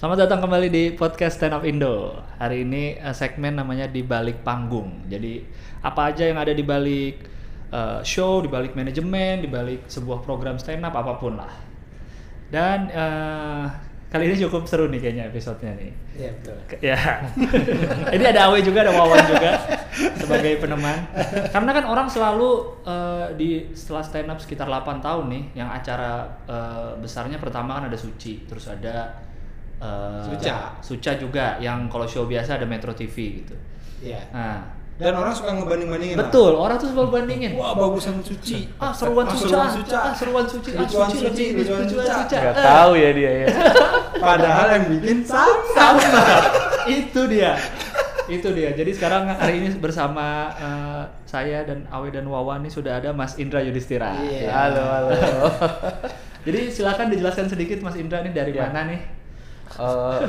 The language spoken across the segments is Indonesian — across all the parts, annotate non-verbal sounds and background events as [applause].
Selamat datang kembali di podcast Stand Up Indo. Hari ini eh, segmen namanya di balik panggung. Jadi apa aja yang ada di balik eh, show, di balik manajemen, di balik sebuah program stand up apa pun lah. Dan eh, kali ini cukup seru nih kayaknya episodenya nih. Iya betul. Ke- Ya. [laughs] ini ada Awe juga, ada Wawan juga sebagai peneman. Karena kan orang selalu eh, di setelah stand up sekitar 8 tahun nih, yang acara eh, besarnya pertama kan ada Suci, terus ada eh, Suca. Suca juga yang kalau show biasa ada Metro TV gitu. Iya. Nah, Dan orang suka ngebanding-bandingin. lah. betul, orang tuh selalu bandingin. Wah bagusan suci. Ah, seruan Ah, Suca. seruan Suca. Ah, seruan Suci. Ah, Lucuan Suci Suci, lebih lucuan lucuan Suca. Suca. Gak Eh. tahu ya dia ya. [laughs] Padahal yang bikin sama. sama itu dia itu dia jadi sekarang hari ini bersama eh, saya dan Awe dan Wawan nih sudah ada Mas Indra Yudhistira Iya. Halo, halo. [laughs] jadi silakan dijelaskan sedikit Mas Indra ini dari Ya. mana nih Eh,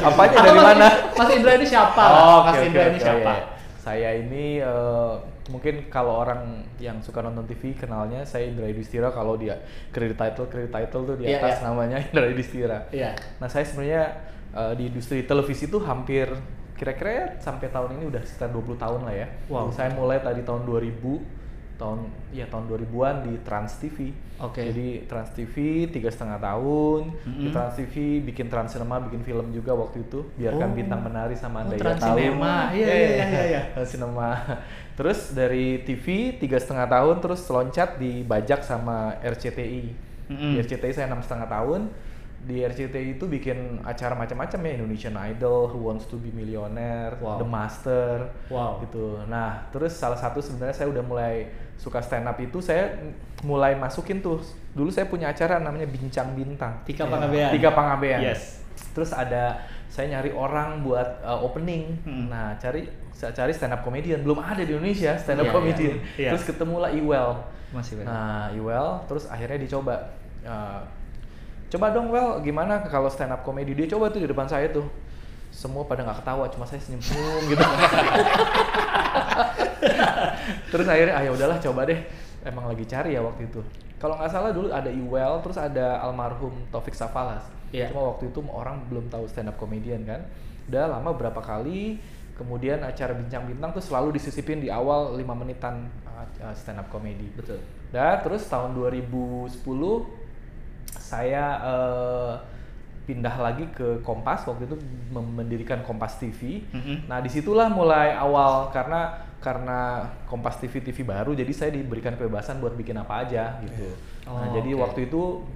apanya Atau dari Mas- mana? Mas Indra ini siapa Oh, Mas Indra oke, ini oke, siapa. Saya ini eh, mungkin kalau orang yang suka nonton TV kenalnya saya Indra Yudhistira kalau dia credit title credit title tuh di Iya, atas iya. namanya [laughs] Indra Yudhistira. Iya. Nah saya sebenarnya eh, di industri televisi itu hampir kira-kira ya sampai tahun ini udah sekitar 20 tahun lah ya. Wow. Saya mulai tadi tahun 2000 tahun ya tahun 2000-an di Trans TV. Oke. Jadi Trans TV tiga setengah tahun Mhm. di Trans TV bikin Trans Cinema bikin film juga waktu itu Oh. biarkan bintang menari Oh, sama anda Trans tahu. Cinema. Iya, iya, iya, iya, [laughs] iya. Trans Cinema. Terus dari TV tiga setengah tahun terus loncat dibajak sama RCTI. Mhm. Di RCTI saya enam setengah tahun. Di RCTI itu bikin acara macam-macam ya Indonesian Idol, Who Wants to Be Millionaire, Wow. The Master, Wow. gitu. Nah, terus salah satu sebenarnya saya udah mulai suka stand up itu saya mulai masukin tuh. Dulu saya punya acara namanya Bincang Bintang. Tika Iya. Pangabean Tiga Pangabean. Yes. Terus ada saya nyari orang buat uh, opening. Hmm. Nah, cari saya cari stand up comedian. Belum ada di Indonesia stand up Iya, comedian. iya. Iya. Terus ketemulah Iwel. Masih benar. Nah, Iwel terus akhirnya dicoba. Uh, coba dong Well, gimana kalau stand up comedy? Dia coba tuh di depan saya tuh. Semua pada nggak ketawa, cuma saya senyum-senyum gitu. [laughs] terus akhirnya ah ya udahlah coba deh. Emang lagi cari ya waktu itu. Kalau nggak salah dulu ada Iwel, terus ada almarhum Taufik Safalas. Iya. Cuma waktu itu orang belum tahu stand up comedian kan. Udah lama berapa kali, kemudian acara bincang bintang tuh selalu disisipin di awal 5 menitan uh, stand up comedy. betul Nah, terus tahun 2010 saya eh, pindah lagi ke Kompas waktu itu mendirikan Kompas TV. Mhm. Nah, di situlah mulai awal karena karena Kompas TV TV baru, jadi saya diberikan kebebasan buat bikin apa aja gitu. Oh, nah, jadi waktu itu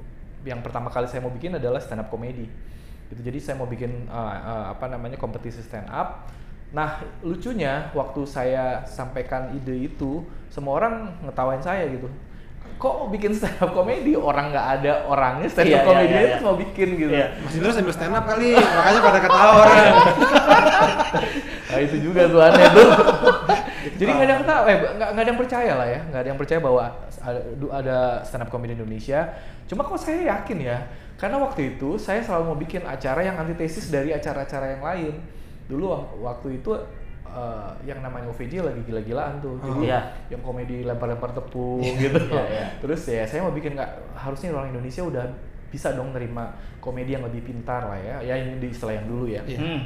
yang pertama kali saya mau bikin adalah stand up comedy. Gitu. Jadi saya mau bikin eh, eh, apa namanya kompetisi stand up. Nah, lucunya waktu saya sampaikan ide itu, semua orang ngetawain saya gitu. Kok bikin stand up comedy? Orang nggak ada orangnya stand up comedy iya, itu iya. mau bikin gitu. Iya. Mas Indra sambil stand up kali, makanya pada ketawa orang. [laughs] Nah itu juga tuh aneh tuh. [laughs] Jadi nggak ada yang tahu, eh nggak ada yang percaya lah ya, nggak ada yang percaya bahwa ada, ada stand up comedy Indonesia. Cuma kok saya yakin ya, karena waktu itu saya selalu mau bikin acara yang antitesis dari acara-acara yang lain. Dulu wak- waktu itu eh, yang namanya OVJ lagi gila-gilaan tuh, Oh. jadi Iya. yang komedi lempar-lempar tepung [laughs] gitu. Iya, iya. Terus ya saya mau bikin nggak harusnya orang Indonesia udah bisa dong nerima komedi yang lebih pintar lah ya, ya ini di istilah yang dulu ya Iya. Hmm.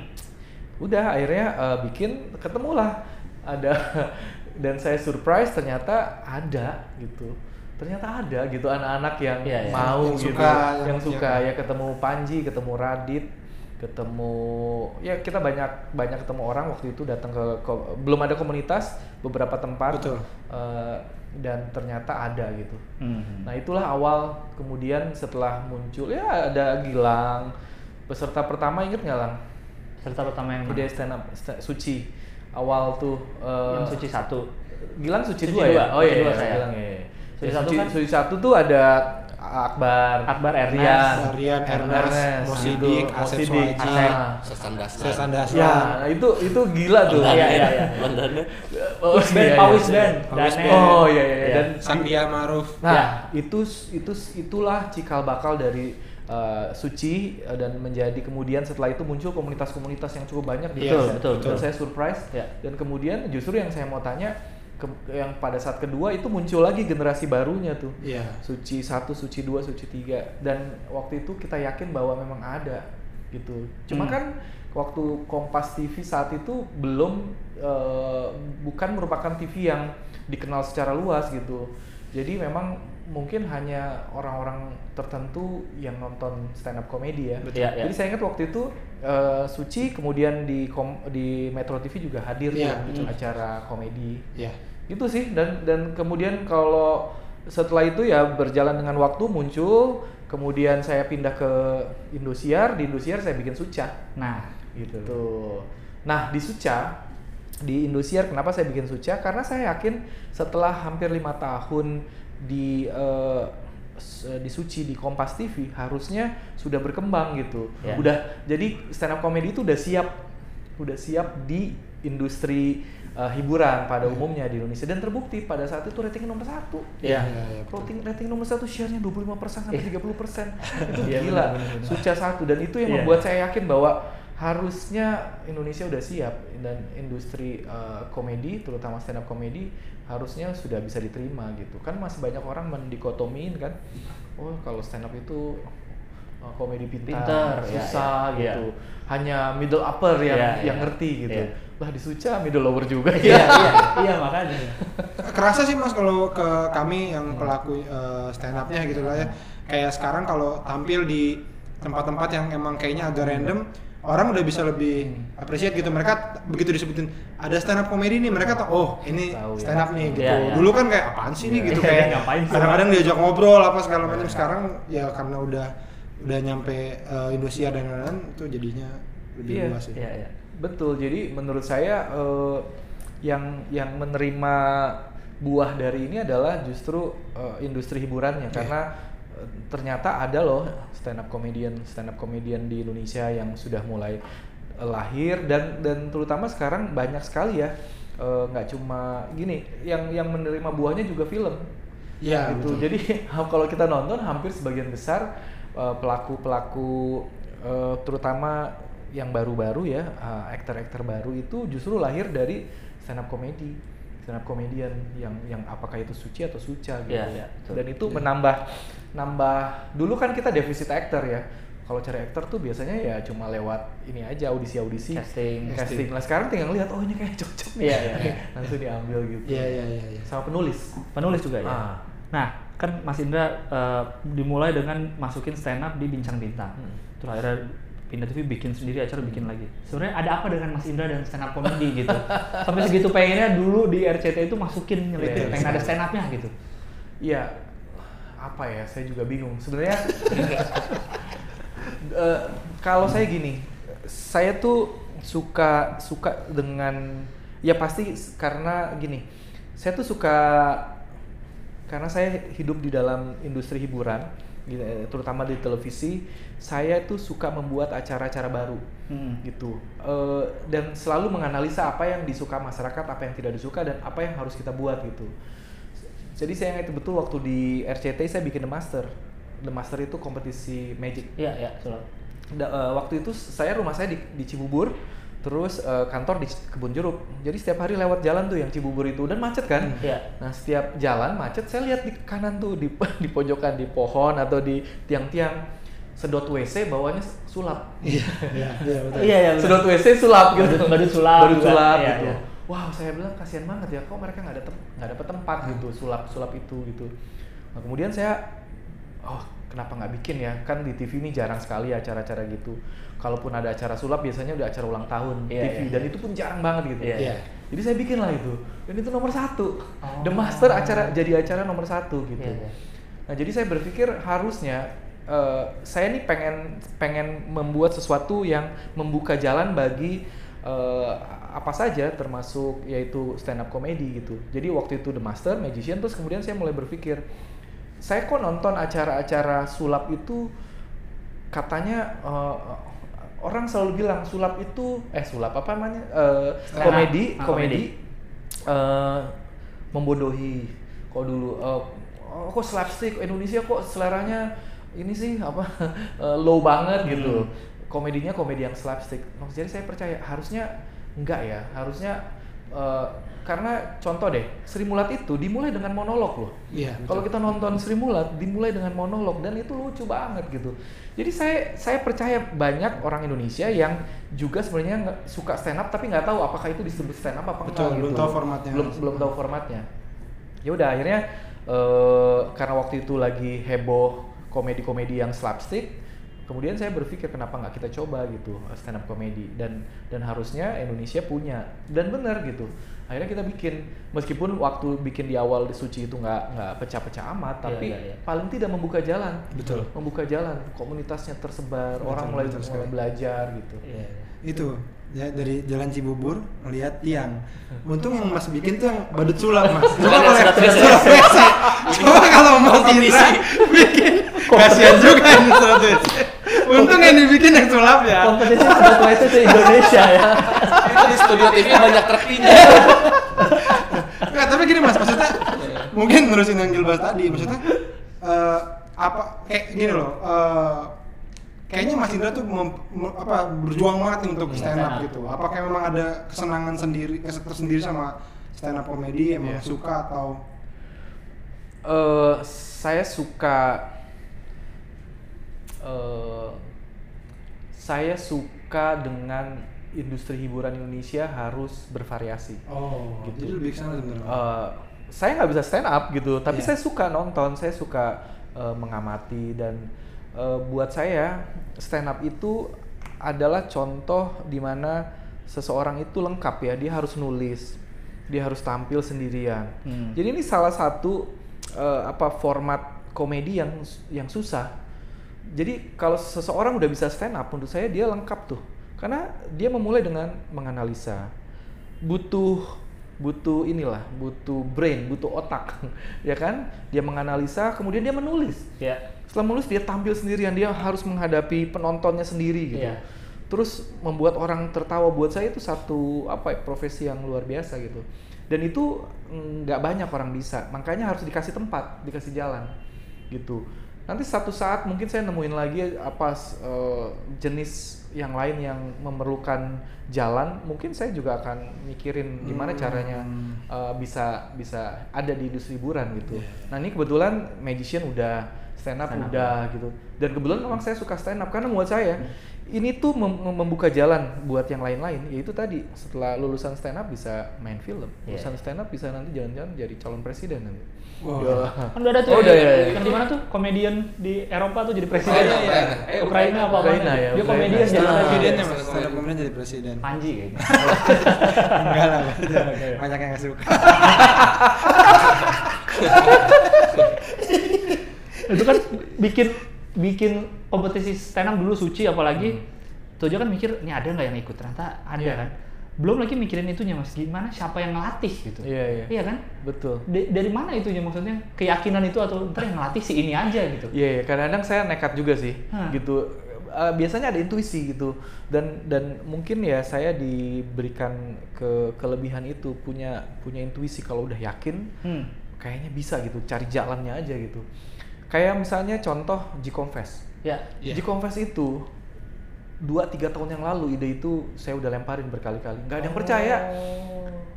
udah akhirnya eh, bikin ketemulah ada [laughs] dan saya surprise ternyata ada gitu ternyata ada gitu anak-anak yang Iya, iya. mau Yang gitu suka, yang yang- suka yang- ya ketemu Panji ketemu Radit ketemu ya kita banyak banyak ketemu orang waktu itu datang ke, ko- belum ada komunitas beberapa tempat Betul. eh, dan ternyata ada gitu Hmm. Nah itulah awal kemudian setelah muncul ya ada Gilang peserta pertama inget nggak lang? serta pertama yang mana? stand up sta- Suci awal tuh eh, yang suci satu Gilang Suci, Suci dua, dua, ya? Oh iya, dua iya, saya. Gilang ya. ya. Suci Ya, satu Suci, kan- Suci satu tuh ada Akbar, Akbar, Ernest. Rian, Rian, Ernest, Mo Sidik, gitu. Mo Asep ah. Sesan dasar. Sesan dasar. Ya, itu itu gila tuh. Iya, iya, iya. Londonnya. Oh, Wis band, iya, Pawis iya. band, Pawis Daniel. band. Oh iya iya, iya. Iya. dan Sandia Maruf. Nah, Ya. itu itu itulah cikal bakal dari uh, Suci uh, dan menjadi kemudian setelah itu muncul komunitas-komunitas yang cukup banyak di Iya, Indonesia. betul, Dan betul. saya surprise Ya. dan kemudian justru yang saya mau tanya ke- yang pada saat kedua itu muncul lagi generasi barunya tuh. Iya. Suci 1, Suci 2, Suci 3 dan waktu itu kita yakin bahwa memang ada gitu. Cuma Hmm. kan waktu Kompas TV saat itu belum eh, bukan merupakan TV yang dikenal secara luas gitu. Jadi memang mungkin hanya orang-orang tertentu yang nonton stand up komedi ya. Betul. Iya, iya. Jadi saya ingat waktu itu eh, Suci kemudian di kom- di Metro TV juga hadir Iya, tuh betul. acara komedi Ya. gitu sih dan dan kemudian kalau setelah itu ya berjalan dengan waktu muncul kemudian saya pindah ke Indosiar di Indosiar saya bikin Suca Nah, gitu tuh nah di Suca di Indosiar kenapa saya bikin Suca karena saya yakin setelah hampir lima tahun di s- di Suci di Kompas TV harusnya sudah berkembang gitu Ya. udah jadi stand up comedy itu udah siap udah siap di industri eh, hiburan pada umumnya di Indonesia dan terbukti pada saat itu rating nomor satu Iya. Iya, iya, betul. rating rating nomor satu share-nya 25 sampai 30 [laughs] itu Iya, gila benar. Suca satu dan itu yang Iya. membuat saya yakin bahwa harusnya Indonesia udah siap dan industri eh, komedi terutama stand up komedi harusnya sudah bisa diterima gitu kan masih banyak orang mendikotomiin kan oh kalau stand up itu eh, komedi pintar, Pintar, ya, susah ya, gitu hanya middle upper yang Iya, yang iya. ngerti gitu Iya. lah di Suca middle lower juga iya, ya iya, [laughs] iya makanya. kerasa sih mas kalau ke kami yang pelaku eh, stand upnya gitu lah ya kayak sekarang kalau tampil di tempat-tempat yang emang kayaknya agak random orang udah bisa lebih appreciate gitu mereka begitu disebutin ada stand up komedi nih mereka tahu oh ini ya. stand up nih gitu Iya, iya. dulu kan kayak apaan sih nih gitu Iya, [laughs] kayak ngapain sih? kadang-kadang diajak ngobrol apa segala macam sekarang ya karena udah udah nyampe eh, Indosiar dan lain-lain itu jadinya lebih Iya, luas sih Iya, iya. Betul. Jadi menurut saya eh, yang yang menerima buah dari ini adalah justru eh, industri hiburannya Iya. karena ternyata ada loh stand up comedian stand up comedian di Indonesia yang sudah mulai eh, lahir dan dan terutama sekarang banyak sekali ya eh, nggak cuma gini yang yang menerima buahnya juga film Iya, gitu. betul. Jadi [laughs] kalau kita nonton hampir sebagian besar eh, pelaku-pelaku eh, terutama yang baru-baru ya, aktor-aktor baru itu justru lahir dari stand up comedy, stand up comedian yang yang apakah itu suci atau suca gitu. Iya, iya, betul. Dan itu menambah nambah dulu kan kita defisit aktor ya. Kalau cari aktor tuh biasanya ya cuma lewat ini aja audisi-audisi, Casting. casting. Nah sekarang tinggal lihat oh ini kayak [laughs] cocok nih, Iya, iya, iya. [laughs] langsung diambil gitu. iya iya iya iya. Sama penulis. Penulis juga ya. Ah. Nah, kan Mas Indra eh, dimulai dengan masukin stand up di Bincang Bintang. Hmm. Terus akhirnya Pindah TV bikin sendiri acara bikin lagi. Sebenarnya ada apa dengan Mas Indra dan stand up comedy gitu? [laughs] Sampai segitu pengennya dulu di RCT itu masukin nyelipin Iya, pengen iya. ada stand upnya gitu. Iya, apa ya? Saya juga bingung. Sebenarnya [laughs] [laughs] eh, kalau saya gini, saya tuh suka suka dengan ya pasti karena gini, saya tuh suka karena saya hidup di dalam industri hiburan, gitu, terutama di televisi, saya tuh suka membuat acara-acara baru Hmm. gitu. Eh, dan selalu menganalisa apa yang disuka masyarakat apa yang tidak disuka dan apa yang harus kita buat gitu. Jadi saya ingat betul waktu di RCT saya bikin The Master. The Master itu kompetisi magic. Iya, iya, eh, waktu itu saya rumah saya di, di Cibubur terus eh, kantor di Kebun Jeruk jadi setiap hari lewat jalan tuh yang Cibubur itu dan macet kan Iya. nah setiap jalan macet saya lihat di kanan tuh di [laughs] di pojokan di pohon atau di tiang-tiang sedot WC bawahnya sulap Iya, iya, iya. Iya, iya. sedot WC sulap gitu badut sulap badut juga. sulap Iya, gitu iya. wow saya bilang kasihan banget ya kok mereka nggak ada tem- nggak dapet tempat gitu sulap sulap itu gitu nah kemudian saya oh kenapa nggak bikin ya kan di TV ini jarang sekali acara-acara gitu kalaupun ada acara sulap biasanya udah acara ulang tahun Iya, TV iya. dan itu pun jarang banget gitu Iya, iya. jadi saya bikin lah itu dan itu nomor satu Oh. The Master acara jadi acara nomor satu gitu Iya, iya. Nah, jadi saya berpikir harusnya eh, saya nih pengen pengen membuat sesuatu yang membuka jalan bagi eh, apa saja termasuk yaitu stand up comedy gitu. Jadi waktu itu The Master, Magician terus kemudian saya mulai berpikir saya kok nonton acara-acara sulap itu katanya eh, orang selalu bilang sulap itu eh sulap apa namanya? Eh, up. komedi Ah, komedi. eh, membodohi. Kok dulu eh, oh, kok slapstick? Indonesia kok seleranya ini sih apa [laughs] eh, low banget gitu. Hmm. komedinya komedi yang slapstick. Jadi saya percaya harusnya enggak ya? Harusnya eh, karena contoh deh Sri Mulat itu dimulai dengan monolog loh Iya. kalau kita nonton Sri Mulat dimulai dengan monolog dan itu lucu banget gitu. Jadi saya saya percaya banyak orang Indonesia yang juga sebenarnya suka stand up tapi nggak tahu apakah itu disebut stand up apa Betul, enggak belum gitu. tahu formatnya. Belum belum tahu formatnya. Ya udah akhirnya eh, karena waktu itu lagi heboh komedi-komedi yang slapstick kemudian saya berpikir kenapa nggak kita coba gitu stand up comedy dan dan harusnya Indonesia punya dan benar gitu akhirnya kita bikin. Meskipun waktu bikin di awal di suci itu nggak nggak pecah-pecah amat Iya, tapi iya, iya. paling tidak membuka jalan. Betul. membuka jalan. Komunitasnya tersebar Betul, orang mulai betul mulai sekali. belajar gitu. Iya. itu ya dari jalan Cibubur melihat tiang. [laughs] Untung yang mas bikin tuh yang badut sulap mas. Coba Bukan kalau surat coba mas. Indra bikin. kasihan juga ini surat untung yang dibikin yang sulap ya kompetisi sudah WC se Indonesia ya Itu di studio TV banyak truknya. Nggak, tapi gini mas maksudnya mungkin nerusin yang Gilbas tadi maksudnya eh, apa kayak gini loh eh, kayaknya Mas Indra tuh mem- mem- apa berjuang banget nih untuk stand up gitu apakah memang ada kesenangan sendiri kes- tersendiri sama stand up komedi emang Iya. suka atau Eh, saya suka eh, saya suka dengan industri hiburan Indonesia harus bervariasi. oh Gitu. jadi lebih sebenarnya Eh, saya nggak bisa stand up gitu, tapi Iya. saya suka nonton, saya suka eh, mengamati dan eh, buat saya stand up itu adalah contoh di mana seseorang itu lengkap ya, dia harus nulis, dia harus tampil sendirian. Hmm. Jadi ini salah satu eh, apa format komedi yang yang susah. Jadi kalau seseorang udah bisa stand up, menurut saya dia lengkap tuh, karena dia memulai dengan menganalisa, butuh butuh inilah, butuh brain, butuh otak, [laughs] ya kan? Dia menganalisa, kemudian dia menulis. Ya. Setelah menulis dia tampil sendirian, dia harus menghadapi penontonnya sendiri gitu. Iya. Terus membuat orang tertawa buat saya itu satu apa ya, profesi yang luar biasa gitu. Dan itu mm, nggak banyak orang bisa, makanya harus dikasih tempat, dikasih jalan gitu. Nanti satu saat mungkin saya nemuin lagi apa eh, jenis yang lain yang memerlukan jalan, mungkin saya juga akan mikirin gimana Hmm. caranya eh, bisa bisa ada di industri hiburan gitu. Iya. Nah ini kebetulan magician udah stand up Stand up, udah gitu. Dan kebetulan memang saya suka stand up karena buat saya ini tuh mem- mem- membuka jalan buat yang lain-lain. Yaitu tadi setelah lulusan stand up bisa main film, Iya. lulusan stand up bisa nanti jalan-jalan jadi calon presiden nanti. Wow. Ya. Kan udah ada tuh Oh, udah, ya, ya. yang di mana tuh komedian di Eropa tuh jadi presiden. Oh, iya, iya. Eh, Ukraina apa apa? Ukraina ya, Dia Ukraina. komedian jadi presiden. mas comedian. komedian jadi presiden Panji kayaknya. [laughs] enggak lah [laughs] banyak yang nggak suka [laughs] itu kan bikin bikin kompetisi stand up dulu suci apalagi tuh aja kan mikir ini ada nggak yang ikut ternyata ada Iya. kan belum lagi mikirin itunya mas gimana siapa yang ngelatih gitu Iya, iya. kan Betul. Da- dari mana itunya maksudnya keyakinan itu atau ntar yang ngelatih si ini aja gitu Iya, iya. kadang-kadang saya nekat juga sih, Hah. gitu. Eh, biasanya ada intuisi gitu, dan dan mungkin ya saya diberikan ke kelebihan itu punya punya intuisi kalau udah yakin, hmm. kayaknya bisa gitu, cari jalannya aja gitu. Kayak misalnya contoh G-Confess. ya. Iya. G-Confess itu dua tiga tahun yang lalu ide itu saya udah lemparin berkali-kali, nggak ada yang percaya.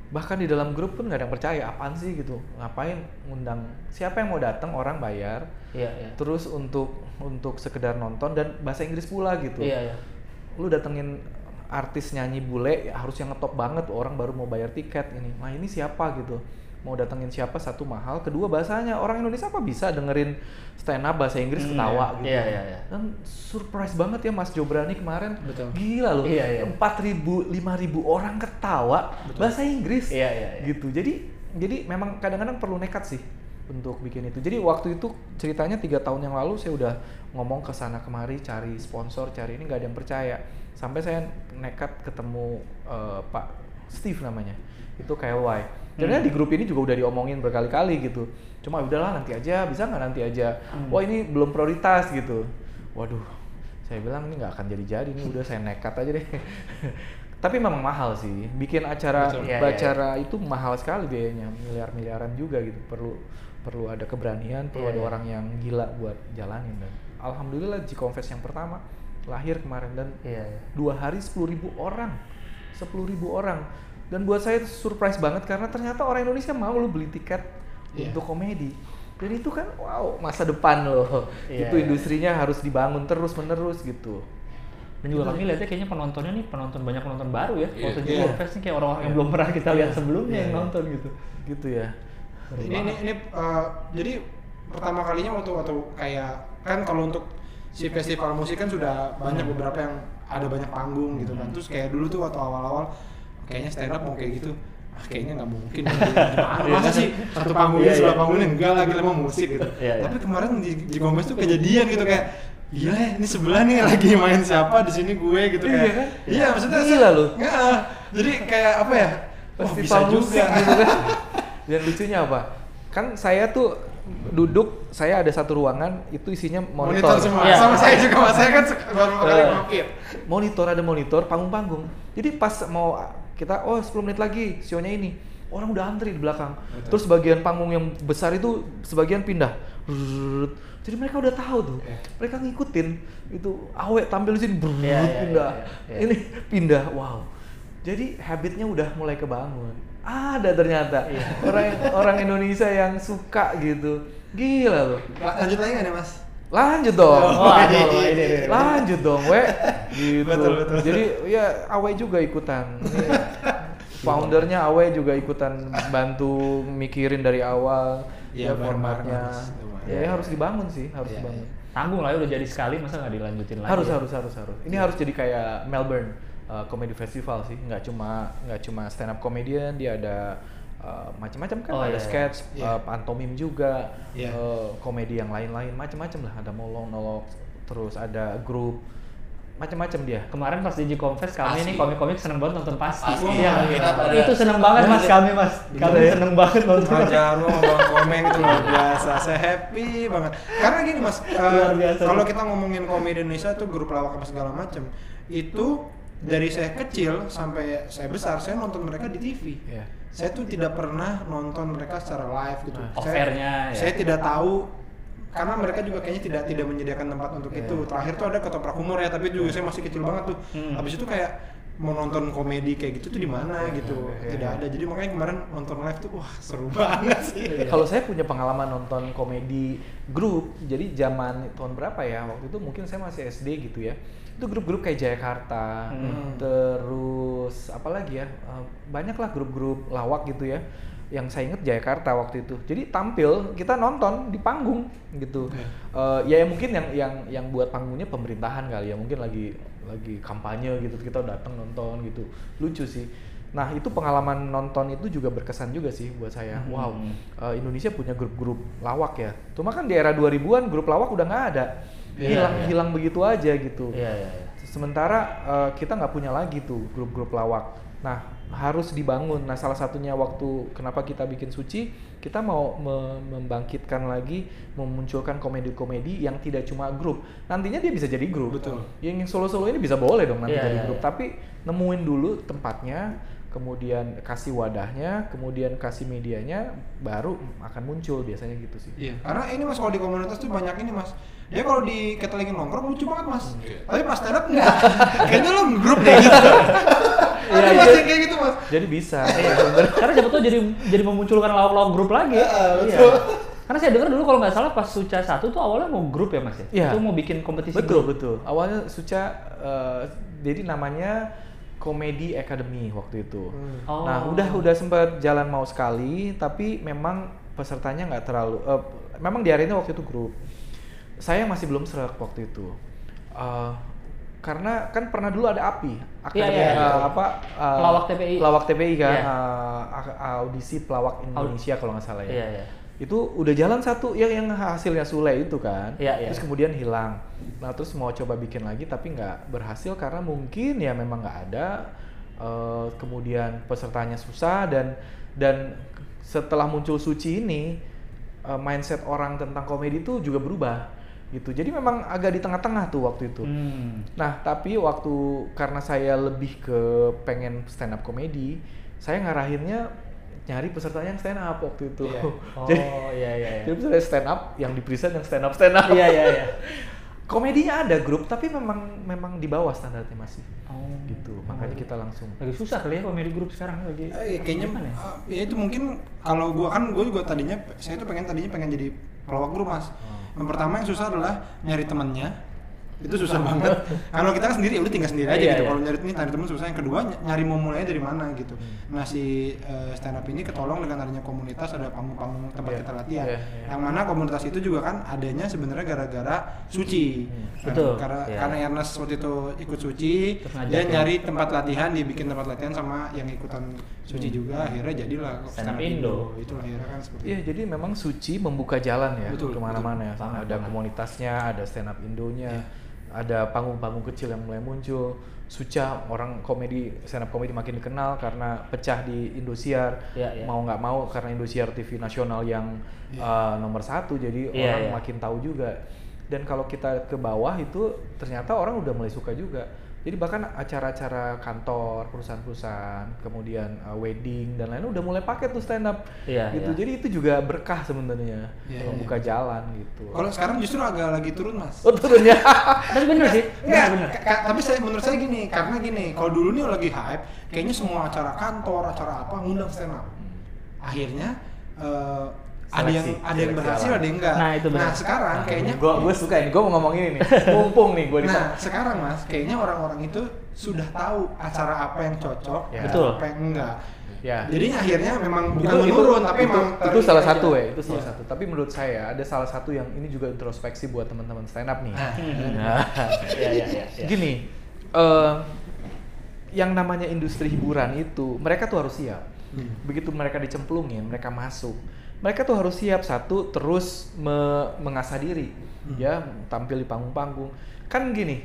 Bahkan di dalam grup pun nggak ada yang percaya, apaan sih gitu, ngapain ngundang? Siapa yang mau datang? Orang bayar, iya iya. Terus untuk untuk sekedar nonton dan bahasa Inggris pula gitu. iya iya. Lu datengin artis nyanyi bule ya harus yang ngetop banget orang baru mau bayar tiket ini. Nah, ini siapa gitu. Mau datengin siapa satu mahal, kedua bahasanya orang Indonesia apa bisa dengerin stand up bahasa Inggris Hmm, ketawa iya. gitu. Iya, iya, iya. Dan surprise banget ya Mas Jobrani kemarin. Betul. Gila loh. Iya, iya. 4000 5000 orang ketawa bahasa Inggris. Iya, iya, iya. Gitu. Jadi jadi memang kadang-kadang perlu nekat sih untuk bikin itu. Jadi waktu itu ceritanya tiga tahun yang lalu saya udah ngomong ke sana kemari cari sponsor, cari ini nggak ada yang percaya. Sampai saya nekat ketemu eh, Pak Steve namanya. Itu KLY. Sebenarnya di grup ini juga udah diomongin berkali-kali gitu. Cuma udahlah nanti aja, bisa nggak nanti aja. Wah ini belum prioritas gitu. Waduh, saya bilang ini nggak akan jadi-jadi nih udah saya nekat aja deh. [laughs] Tapi memang mahal sih. Bikin acara Betul. Iya, iya, acara itu mahal sekali biayanya, miliar-miliaran juga gitu. Perlu perlu ada keberanian, perlu Iya, ada orang yang gila buat jalanin dan alhamdulillah G Confess yang pertama lahir kemarin dan iya iya dua hari sepuluh ribu orang, sepuluh ribu orang Dan buat saya itu surprise banget karena ternyata orang Indonesia mau lo beli tiket Iya. untuk komedi. Dan itu kan wow masa depan loh. Iya, itu iya. industrinya harus dibangun terus menerus gitu. Dan juga kami lihatnya kayaknya penontonnya nih penonton banyak penonton baru ya. Iya. Waktu Iya. Confess nih kayak orang-orang yang belum pernah kita lihat sebelumnya yang nonton gitu. Gitu ya. ini ini, ini uh, jadi pertama kalinya waktu waktu kayak kan kalau untuk si festival musik kan sudah banyak beberapa yang ada banyak panggung gitu kan terus kayak dulu tuh waktu awal-awal kayaknya stand up mau kayak gitu ah kayaknya nggak mungkin [laughs] masa sih satu panggungnya Iya, sebelah iya. panggungnya enggak lagi lama musik gitu Iya, iya. tapi kemarin di, di Gomez tuh kejadian gitu kayak gila ya ini sebelah nih lagi main siapa di sini gue gitu Iya kayak kan? iya maksudnya Gila lu. Nggak, jadi kayak apa ya Wah, Festival bisa musik juga gitu kan. [laughs] Dan lucunya apa? Kan saya tuh duduk, saya ada satu ruangan itu isinya monitor. monitor, semua. Iya. sama saya juga mas. Saya kan baru kali mampir monitor ada monitor panggung-panggung. Jadi pas mau kita oh 10 menit lagi sionya ini. Orang udah antri di belakang. Terus bagian panggung yang besar itu sebagian pindah. Jadi mereka udah tahu tuh. Iya. mereka ngikutin. Itu awet tampil di sini brrrr, Iya, pindah. iya, iya. ini pindah. Wow. Jadi habitnya udah mulai kebangun ada ternyata. Iya. orang orang Indonesia yang suka gitu. Gila loh. Lanjut lagi nih mas? Lanjut dong. Oh, aduh, ini, ini, ini. lanjut dong we. Gitu. Betul, betul. jadi ya Awe juga ikutan. Ini [laughs] foundernya Awe juga ikutan bantu mikirin dari awal Iya, ya bareng-bareng formatnya. harus. ya, ya harus dibangun sih harus Iya, dibangun. Tanggung lah ya udah jadi sekali masa nggak dilanjutin lagi. harus ya? harus harus harus. Ini harus jadi kayak Melbourne uh, Comedy Festival sih nggak cuma nggak cuma stand up comedian dia ada uh, macam-macam kan Oh, ada iya, iya. sketch Iya. uh, pantomim juga Iya. uh, komedi yang lain-lain macam-macam lah ada monolog terus ada grup macam-macam dia Kemarin pas di G Confess kami nih komik-komik seneng banget nonton pasti. Pasti. Iya, Kita pada- itu seneng banget mas kami mas. Kami ya? seneng banget nonton. Ajar lu ngomong komen itu luar biasa, saya happy banget. Karena gini mas, biasa. kalau kita ngomongin komedi Indonesia tuh grup lawak apa segala macem, itu dari saya kecil sampai saya besar saya nonton mereka di TV. Iya. Saya tuh tidak pernah nonton mereka secara live gitu. Nah, saya, ya. saya tidak tahu karena mereka juga kayaknya tidak tidak menyediakan tempat untuk Iya. itu. Terakhir tuh ada ketoprak humor ya, tapi juga saya masih kecil banget tuh. Hmm. Habis itu kayak mau nonton komedi kayak gitu tuh di mana gitu. Iya. Tidak ada. Jadi makanya kemarin nonton live tuh wah seru [laughs] banget sih. Kalau saya punya pengalaman nonton komedi grup, jadi zaman tahun berapa ya? Waktu itu mungkin saya masih SD gitu ya. Itu grup-grup kayak Jayakarta, Hmm. terus apa lagi ya? Eh, Banyak lah grup-grup lawak gitu ya. Yang saya inget Jayakarta waktu itu. Jadi tampil kita nonton di panggung gitu. Eh, ya yang mungkin yang yang yang buat panggungnya pemerintahan kali ya. Mungkin lagi lagi kampanye gitu kita datang nonton gitu. Lucu sih. Nah itu pengalaman nonton itu juga berkesan juga sih buat saya. Hmm. Wow, eh, Indonesia punya grup-grup lawak ya. Cuma kan di era 2000-an grup lawak udah nggak ada. Iya, Hilang iya. hilang begitu aja gitu. Iya iya. iya. Sementara eh, kita nggak punya lagi tuh grup-grup lawak. Nah harus dibangun. Nah salah satunya waktu kenapa kita bikin suci, kita mau me- membangkitkan lagi, memunculkan komedi-komedi yang tidak cuma grup. Nantinya dia bisa jadi grup. Betul. Yang solo-solo ini bisa boleh dong nanti Iya, jadi iya, grup. iya. Tapi nemuin dulu tempatnya, kemudian kasih wadahnya, kemudian kasih medianya, baru akan muncul biasanya gitu sih. Iya, karena ini mas kalau di komunitas tuh banyak ini mas. Dia kalau di kita lagi nongkrong lucu banget mas. Tapi pas stand up enggak. [laughs] Kayaknya lo grup deh gitu. [laughs] Ada Iya, mas iya. yang kayak gitu mas. Jadi bisa. [laughs] Karena siapa tuh jadi jadi memunculkan lawak-lawak grup lagi. Iya. Karena saya dengar dulu kalau nggak salah pas Suca satu tuh awalnya mau grup ya mas ya. Iya. Itu mau bikin kompetisi betul grup. betul. Awalnya Suca eh, jadi namanya Comedy Academy waktu itu. Oh. Nah udah udah sempat jalan mau sekali, tapi memang pesertanya nggak terlalu. eh, memang di arenanya waktu itu grup. Saya masih belum serak waktu itu. Eh, karena kan pernah dulu ada API, Akademi iya, iya. eh, apa eh, Pelawak TPI. pelawak TPI kan, Iya. eh, ak- audisi pelawak Indonesia kalau nggak salah ya Iya iya. Itu udah jalan satu yang yang hasilnya Sule itu kan Iya, iya. terus kemudian hilang nah terus mau coba bikin lagi tapi nggak berhasil karena mungkin ya memang nggak ada Eh, kemudian pesertanya susah dan dan setelah muncul suci ini eh, mindset orang tentang komedi itu juga berubah gitu jadi memang agak di tengah-tengah tuh waktu itu Hmm. Nah, tapi waktu karena saya lebih ke pengen stand up komedi, saya ngarahinnya nyari pesertanya yang stand up waktu itu. Iya. [laughs] Oh jadi, iya iya. iya. jadi misalnya stand up yang di present yang stand up stand up. Iya iya iya. [laughs] komedinya ada grup tapi memang memang di bawah standarnya masih Oh. gitu makanya kita langsung Lagi susah kali ya komedi grup sekarang lagi. Eh, kayaknya gimana ya? uh, ya itu mungkin kalau gua kan gua juga tadinya saya tuh pengen tadinya pengen jadi pelawak grup mas. Oh. Yang pertama yang susah adalah nyari temennya itu susah banget. [laughs] Kalau kita kan sendiri ya udah tinggal sendiri aja Iya, gitu. iya. Kalau nyari ini nyari temen susah. Yang kedua ny- nyari mau mulainya dari mana gitu. Hmm. Nah si uh, stand up ini ketolong dengan adanya komunitas ada panggung-panggung tempat Iya. kita latihan. Iya, iya. Yang mana komunitas itu juga kan adanya sebenarnya gara-gara suci. Hmm. Nah, Betul. Karena Iya. karena Ernest waktu itu ikut suci, dia ya. nyari tempat latihan, dibikin tempat latihan sama yang ikutan suci Hmm. juga. Akhirnya jadilah Stand up Indo. Itulah akhirnya kan seperti Iya, itu. jadi memang suci membuka jalan ya Betul, ke mana-mana ya. ada komunitasnya, ada stand up Indonya, Iya. Ada panggung-panggung kecil yang mulai muncul. Suca orang komedi stand up komedi makin dikenal karena pecah di Indosiar. Iya, iya. Mau nggak mau karena Indosiar TV nasional yang Iya. uh, nomor satu, jadi Iya, orang iya. makin tahu juga. Dan kalau kita ke bawah itu ternyata orang udah mulai suka juga. Jadi bahkan acara-acara kantor, perusahaan-perusahaan, kemudian uh, wedding dan lain-lain udah mulai pakai tuh stand up Iya, gitu. iya. Jadi itu juga berkah sebenarnya Iya, membuka iya. jalan gitu. Kalau sekarang justru agak lagi turun mas. oh turun ya. [laughs] Tapi bener sih, ka- ka- tapi saya menurut saya gini, karena gini, kalau dulu nih lagi hype, kayaknya semua acara kantor, acara apa ngundang stand up. Akhirnya eh, ada yang Seleksi, ada yang berhasil, ada yang enggak. Nah, itu benar. Nah, sekarang kayaknya gue gue suka ini. Gue mau ngomong ini nih. Mumpung nih gue di Nah, sekarang Mas, kayaknya orang-orang itu sudah tahu acara apa yang cocok, Ya. Betul. apa yang enggak. Ya. Jadi akhirnya memang bukan itu, itu, menurun, tapi itu, memang itu salah aja. satu ya, itu salah Iya. satu. Tapi menurut saya ada salah satu yang ini juga introspeksi buat teman-teman stand up nih. Nah, Nah, Iya [laughs] iya iya. iya. gini, eh, yang namanya industri hiburan itu mereka tuh harus siap. Hmm. Begitu mereka dicemplungin, mereka masuk. Mereka tuh harus siap satu terus me- mengasah diri, Hmm. ya tampil di panggung-panggung. Kan gini,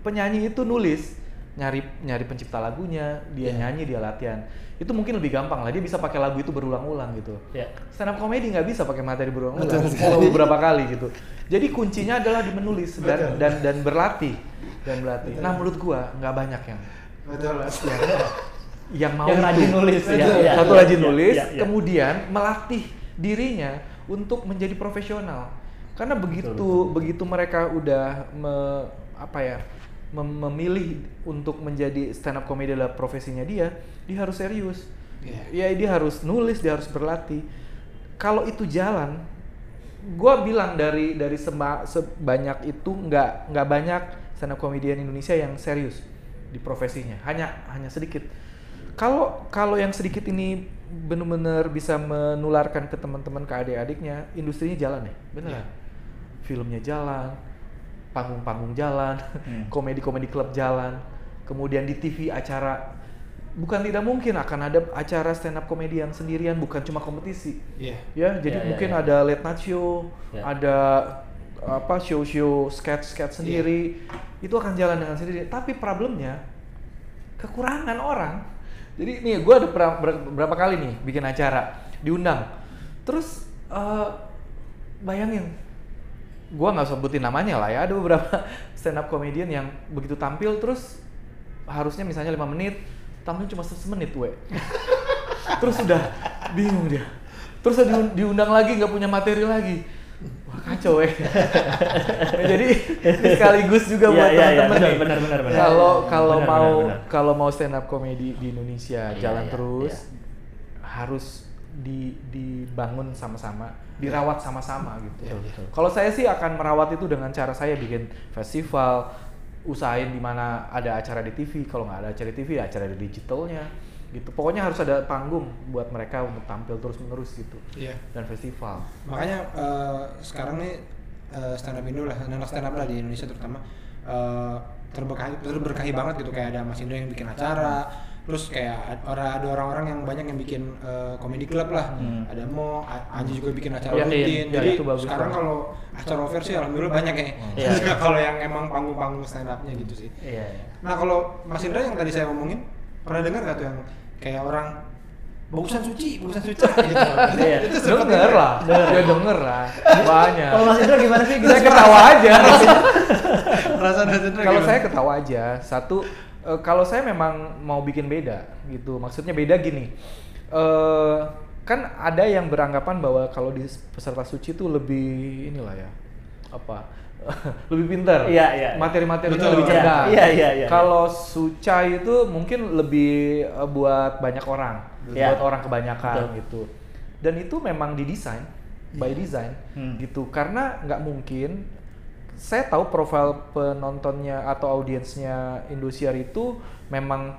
penyanyi itu nulis, nyari nyari pencipta lagunya, dia Iya. nyanyi, dia latihan. Itu mungkin lebih gampang lah, dia bisa pakai lagu itu berulang-ulang gitu. Iya. Stand up comedy nggak bisa pakai materi berulang-ulang, kalau beberapa kali gitu. Jadi kuncinya adalah di menulis dan Betul. dan dan berlatih dan berlatih. Betul. Nah menurut gua nggak banyak yang Betul, Mas. yang mau Yang itu. rajin nulis, ya, iya, satu iya, rajin iya, nulis, iya, iya. kemudian melatih dirinya untuk menjadi profesional. Karena begitu betul. begitu mereka udah me- apa ya mem- memilih untuk menjadi stand up comedy adalah profesinya dia, dia harus serius. Iya. Ya dia harus nulis, dia harus berlatih. Kalau itu jalan, gua bilang dari dari sema- sebanyak itu nggak nggak banyak stand up comedian Indonesia yang serius di profesinya. Hanya hanya sedikit. Kalau kalau yang sedikit ini benar-benar bisa menularkan ke teman-teman ke adik-adiknya, industrinya jalan ya, bener. Iya. Filmnya jalan, panggung-panggung jalan, Hmm. [laughs] komedi-komedi klub jalan, kemudian di TV acara bukan tidak mungkin akan ada acara stand up komedi yang sendirian bukan cuma kompetisi Iya. ya jadi Ya, ya, mungkin ya. ada late night show Ya. ada apa show-show sketch-sketch sendiri itu akan jalan dengan sendiri tapi problemnya kekurangan orang jadi nih gue ada ber- ber- berapa kali nih bikin acara diundang. Terus eh, bayangin gue nggak sebutin namanya lah ya ada beberapa [laughs] stand up comedian yang begitu tampil terus harusnya misalnya lima menit tampil cuma semenit we. [laughs] Terus udah bingung dia. Terus diun- diundang lagi nggak punya materi lagi kacau [laughs] ya jadi ini sekaligus juga Iya, buat iya, iya, teman-teman nih. benar, benar, benar. kalau kalau mau kalau mau stand up comedy di Indonesia Iya, jalan iya, terus iya. harus di dibangun sama-sama dirawat sama-sama gitu betul. kalau saya sih akan merawat itu dengan cara saya bikin festival usahain di mana ada acara di TV kalau nggak ada acara di TV ya acara di digitalnya gitu pokoknya harus ada panggung buat mereka untuk tampil terus menerus gitu Iya. dan festival Makanya eh, sekarang nih eh, stand up Indo lah, anak stand up lah di Indonesia terutama eh, terberkahi terberkahi banget gitu kayak ada Mas Indro yang bikin acara, terus kayak orang ada orang-orang yang banyak yang bikin eh, comedy club lah, Hmm. ada Mo, Anji juga bikin acara Iya, rutin. iya, Jadi itu bagus sekarang kalau acara over sih alhamdulillah banyak ya. Iya. [laughs] kalau yang emang panggung-panggung stand upnya gitu sih. Iya. iya. Nah kalau Mas Indra yang tadi saya omongin pernah dengar gak tuh yang kayak orang bagusan suci, bagusan suci. Gitu. [laughs] Iya. Itu denger lah ya denger lah. Banyak. Kalau Mas Indra gimana sih? saya ketawa aja. [laughs] Perasaan Mas Indra kalau saya ketawa aja. Satu eh, kalau saya memang mau bikin beda gitu. Maksudnya beda gini. Eh kan ada yang beranggapan bahwa kalau di peserta suci itu lebih inilah ya apa [laughs] lebih pintar. Iya, iya. Materi-materinya Betul. lebih Iya, cerdas. iya, iya, iya. Kalau Suca itu mungkin lebih eh, buat banyak orang, Iya. buat orang kebanyakan Betul. gitu. Dan itu memang didesain by design Hmm. gitu. Karena nggak mungkin saya tahu profil penontonnya atau audiensnya Indosiar itu memang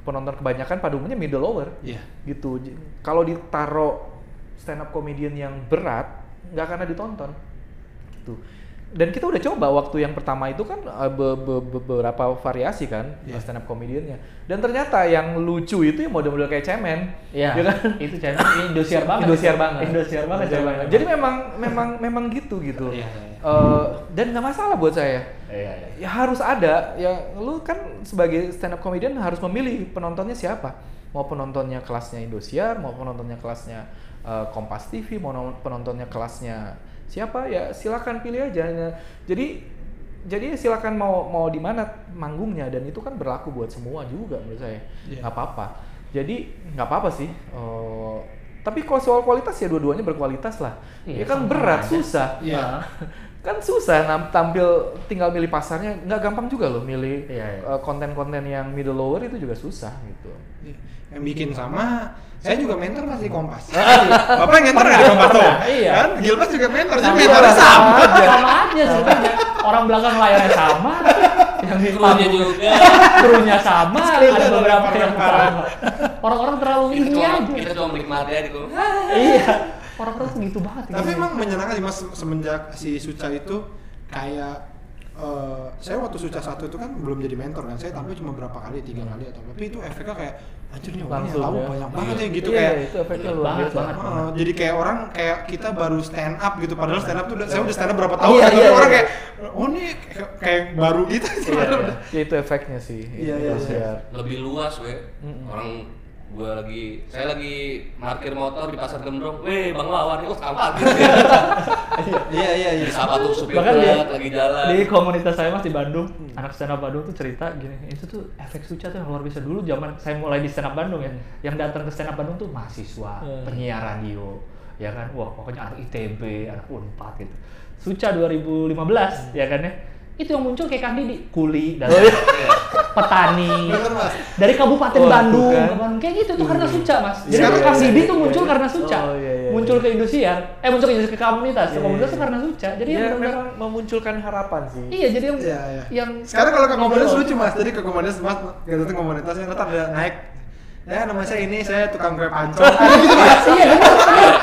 penonton kebanyakan pada umumnya middle lower Iya. gitu. Kalau ditaro stand up comedian yang berat nggak akan ada ditonton gitu. Dan kita udah coba waktu yang pertama itu kan eh, be- be- be- beberapa variasi kan Iya. stand up comediannya. Dan ternyata yang lucu itu yang model-model kayak cemen. Iya. Ya kan? Itu ini Indosiar banget. Indosiar banget. Indosiar banget. Indosiar channelnya. Jadi memang memang memang gitu gitu. Iya, iya, iya. Eh, dan nggak masalah buat saya. Iya, iya. Ya harus ada. Ya lu kan sebagai stand up comedian harus memilih penontonnya siapa. Mau penontonnya kelasnya Indosiar, mau penontonnya kelasnya eh, Kompas TV, mau non- penontonnya kelasnya siapa ya silakan pilih aja. Nah, Jadi jadi silakan mau mau di mana manggungnya dan itu kan berlaku buat semua juga menurut saya. Nggak apa-apa. Jadi nggak apa-apa sih. Eh, tapi kalau soal kualitas ya dua-duanya berkualitas lah. Iya, ya kan berat, aja. susah Iya. kan susah tampil tinggal milih pasarnya nggak gampang juga loh milih Iya, iya. eh, konten-konten yang middle lower itu juga susah gitu Iya. Yang bikin sama, saya juga mentor masih di Kompas. [laughs] Bapak yang mentor nggak di Kompas tuh? [laughs] Iya. Kan Gilbas juga mentor, jadi Sama mentornya aja. sama. Sama aja sebenarnya. Orang belakang layarnya sama, [laughs] yang di Krunya juga. krunya sama, ada beberapa yang sama. Orang-orang terlalu ini aja. kita cuma menikmati aja gitu. Iya. Orang-orang tuh gitu banget. Tapi emang menyenangkan sih mas semenjak si Suca itu kayak eh, saya waktu Suca satu itu kan belum jadi mentor kan saya tampil cuma berapa kali tiga kali atau tapi itu efeknya kayak anjir nih orang yang tahu ya. banyak banget ya gitu Iya, kayak itu efeknya luar Banget, banget. Jadi kayak orang kayak kita baru stand up gitu padahal stand up tuh udah, saya udah stand up berapa tahun Iya, tapi iya, orang iya. kayak oh ini kayak, kayak baru gitu Iya, iya. ya itu efeknya sih Iya, iya, Indosiar. Lebih luas, we. Orang gua lagi saya lagi parkir motor di pasar Gembrong. Weh, Bang Wawan, parkir dia? [laughs] iya iya iya Disapa tuh supir Bahkan di, truk lagi jalan. di komunitas saya mas di Bandung, anak stand up Bandung tuh cerita gini, itu tuh efek Suca tuh yang luar biasa dulu zaman saya mulai di stand up Bandung ya, yang datang ke stand up Bandung tuh mahasiswa, Hmm. penyiar radio, ya kan, wah pokoknya anak ITB, anak Unpad gitu. Suca 2015 ya kan ya, itu yang muncul kayak Kang Didi, kuli dan petani Bener, Mas. dari Kabupaten Oh, Bandung, kan. kayak gitu tuh karena Suca mas. Jadi Sekarang- Kang Didi tuh iya, muncul iya. karena Suca, Oh, iya, iya, muncul iya. ke Indosiar, eh muncul ke, ke komunitas, ke Iya, komunitas iya, tuh karena Suca. Jadi ya yang memang memunculkan harapan sih Iya, jadi yang Iya, iya. yang Sekarang kalau ke komunitas lucu mas, jadi ke komunitas mas, kita tuh komunitasnya ntar ada naik. Ya nama saya ini, saya tukang kue pancong. Ada gitu mas. Iya, benar,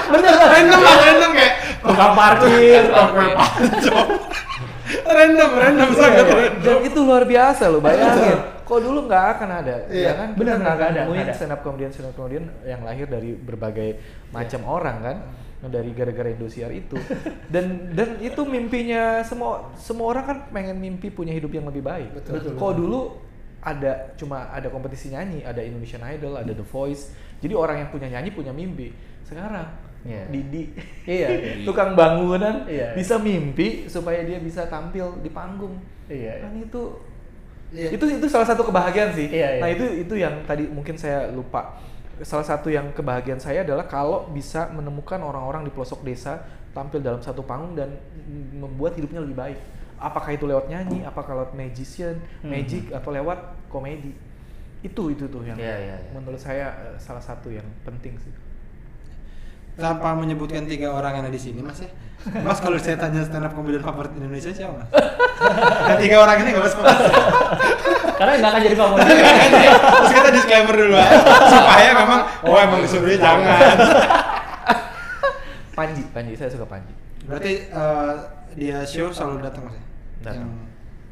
benar, benar. Random mas, random kayak Tukang parkir, tukang kue pancong. Random, random Iya, sangat iya. random. dan itu luar biasa loh bayangin. Kok dulu nggak akan ada Iya, ya kan? Benar, nggak ada, ada. stand up comedian stand up comedian yang lahir dari berbagai macam orang kan? Dari gara-gara Indosiar itu. [laughs] Dan dan itu mimpinya semua semua orang kan pengen mimpi punya hidup yang lebih baik. Betul, betul, kalau dulu ada cuma ada kompetisi nyanyi ada Indonesian Idol ada The Voice. Jadi orang yang punya nyanyi punya mimpi. Sekarang Iya. Didi Iya, iya. [laughs] tukang bangunan Iya. bisa mimpi supaya dia bisa tampil di panggung Iya. kan itu Iya. itu itu salah satu kebahagiaan sih Iya, iya. nah itu itu yang tadi mungkin saya lupa salah satu yang kebahagiaan saya adalah kalau bisa menemukan orang-orang di pelosok desa tampil dalam satu panggung dan membuat hidupnya lebih baik apakah itu lewat nyanyi apakah lewat magician Hmm. magic atau lewat komedi itu itu tuh yang Iya, iya, iya. menurut saya eh, salah satu yang penting sih tanpa menyebutkan tiga orang yang ada di sini mas ya? Mas kalau saya tanya stand up comedian favorit Indonesia siapa mas? Yang tiga orang ini nggak mas mas Karena nggak akan jadi komunitas. terus kita disclaimer dulu ya supaya memang oh emang disuruhnya jangan. Panji Panji saya suka Panji. Berarti eh, dia show selalu datang mas ya? Datang. yang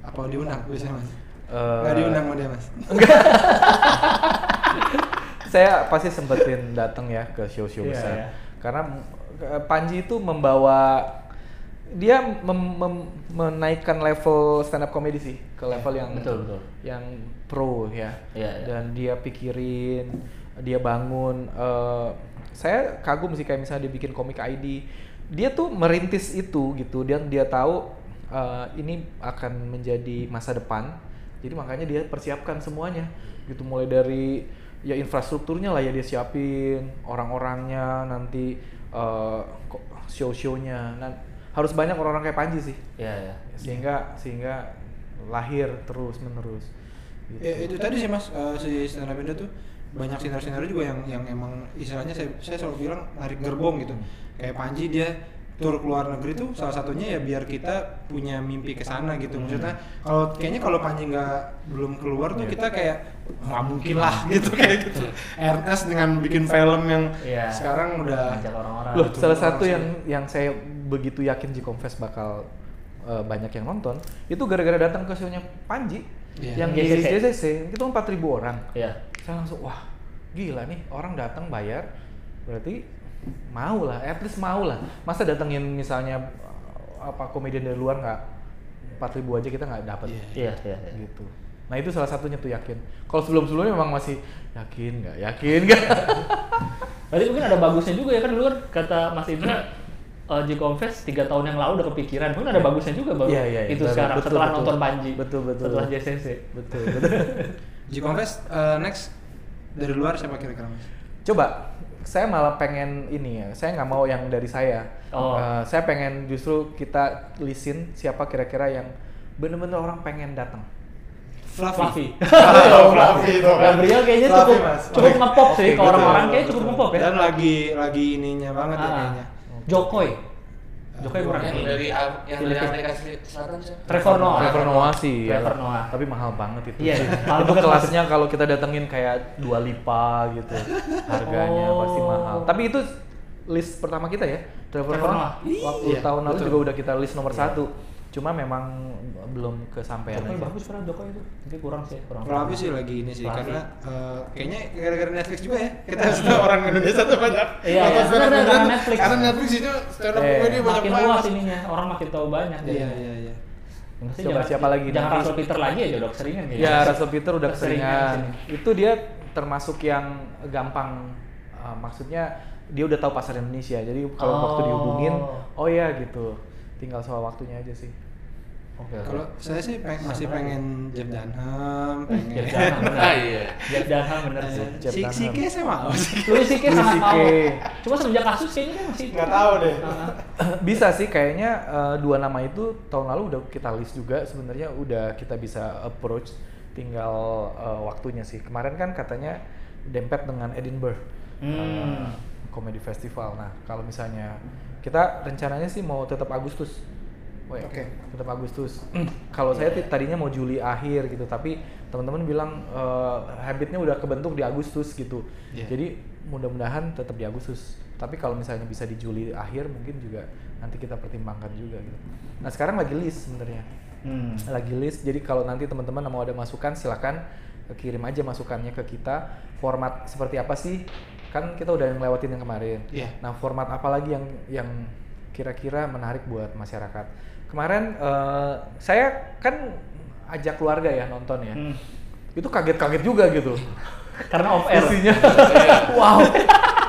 apa diundang biasanya mas? Eh, nggak diundang sama dia mas? [laughs] Saya pasti sempetin datang ya ke show-show Iya, besar. iya. Karena eh, Panji itu membawa dia mem- mem- menaikkan level stand up comedy sih ke level yang Betul, betul. yang pro ya Iya, iya. dan dia pikirin dia bangun eh, saya kagum sih kayak misalnya dia bikin komik ID dia tuh merintis itu gitu dan dia tahu eh, ini akan menjadi masa depan jadi makanya dia persiapkan semuanya gitu mulai dari ya infrastrukturnya lah ya dia siapin orang-orangnya nanti eh, ko- show-shownya Nah, harus banyak orang-orang kayak Panji sih Iya, iya. sehingga sehingga lahir terus menerus gitu. Ya, itu tadi sih mas, eh, si stand up tuh banyak sinar-sinar juga yang yang emang istilahnya saya saya selalu bilang narik gerbong gitu. Kayak Panji dia tur ke luar negeri tuh salah satunya ya biar kita punya mimpi ke sana gitu. Maksudnya kalau kayaknya kalau Panji nggak belum keluar tuh Iya. kita kayak nggak mungkin lah [laughs] gitu kayak gitu. RS dengan bikin film yang Iya. sekarang udah orang-orang. Loh, betul salah satu sih. yang yang saya begitu yakin G Confess bakal uh, banyak yang nonton itu gara-gara datang ke show-nya Panji Iya. yang di JCC. JCC itu 4000 orang. Iya. Saya langsung wah, gila nih orang datang bayar berarti mau lah, at least mau lah. Masa datengin misalnya uh, apa komedian dari luar nggak 4000 aja kita nggak dapat. Iya. Iya, iya, iya. Gitu. Nah itu salah satunya tuh yakin. Kalau sebelum-sebelumnya memang masih yakin nggak, yakin nggak. [laughs] Berarti mungkin ada bagusnya juga ya kan dulu kan kata Mas Indra uh, J Confess tiga tahun yang lalu udah kepikiran. Mungkin ada bagusnya juga baru Iya, iya, itu betul, sekarang betul, setelah betul. nonton Panji. Betul, betul. Setelah JCC. betul, betul. G Confess eh, next dari luar siapa kira-kira mas? Coba, saya malah pengen ini ya. Saya nggak mau yang dari saya. Oh. Eh, saya pengen justru kita listin siapa kira-kira yang bener-bener orang pengen datang. Fluffy. Oh, Fluffy [laughs] itu. Gabriel kayaknya Fluffy, cukup Mas. cukup ngepop sih ke orang-orang kayaknya cukup ngepop ya. Dan lagi lagi ininya banget ya Ah. kayaknya. Jokoy. Jokoy kurang. Yang dari yang dari. Amerika Selatan? Trevor Noah. Trevor Noah sih. ya. Trevor Noah. Tapi mahal banget itu. Iya, sih. mahal itu banget, kelasnya kalau kita datengin kayak dua lipa gitu. Harganya Oh. pasti mahal. Tapi itu list pertama kita ya. Trevor, Trevor Noah. Noah. Waktu Iya, tahun lalu betul. juga udah kita list nomor satu. Cuma memang belum kesampaian Jokoy aja. bagus padahal Jokoy itu. Tapi kurang sih, kurang. Fluffy sih lagi ini sih Fluffy. karena eh, kayaknya gara-gara Netflix juga ya kita sudah orang Indonesia tuh banyak Iya, iya. karena tuh. Netflix. karena Netflix itu stand up Eh, comedy banyak Makin luas ininya, orang makin tahu banyak. iya iya iya pasti Coba jangan- siapa lagi Jangan nanti? Russell Peter lagi aja udah keseringan. Ya, Russell Peter udah Keseringan keseringan. Itu dia termasuk yang gampang. uh, maksudnya dia udah tahu pasar Indonesia. Jadi kalau Oh. waktu dihubungin, oh ya gitu. Tinggal soal waktunya aja sih. Oke, oke. kalau saya sih peng- masih pengen Jeff Dunham Jeff pengen Dunham bener. Ah, iya. Jeff Dunham bener sih. Jeff si si Dunham. K saya mau Louis C.K. Louis sangat mau. Cuma semenjak kasus kayaknya dia masih nggak tahu deh Ah. [clears throat] bisa sih kayaknya uh, dua nama itu tahun lalu udah kita list juga sebenarnya udah kita bisa approach tinggal uh, waktunya sih. Kemarin kan katanya dempet dengan Edinburgh Hmm. uh, Comedy Festival. Nah, kalau misalnya kita rencananya sih mau tetap Agustus. Oke. tetap Agustus. kalau saya ti- tadinya mau Juli akhir gitu, tapi teman-teman bilang uh, habitnya udah kebentuk di Agustus gitu. Iya. Jadi mudah-mudahan tetap di Agustus. Tapi kalau misalnya bisa di Juli akhir mungkin juga nanti kita pertimbangkan juga gitu. Nah sekarang lagi list sebenarnya, Hmm. lagi list. Jadi kalau nanti teman-teman mau ada masukan silakan kirim aja masukannya ke kita. Format seperti apa sih? Kan kita udah ngelewatin yang kemarin. Iya. Nah format apa lagi yang yang kira-kira menarik buat masyarakat? Kemarin eh, saya kan ajak keluarga ya nonton ya. Hmm. Itu kaget-kaget juga gitu. Karena off air. Isinya, [laughs] wow,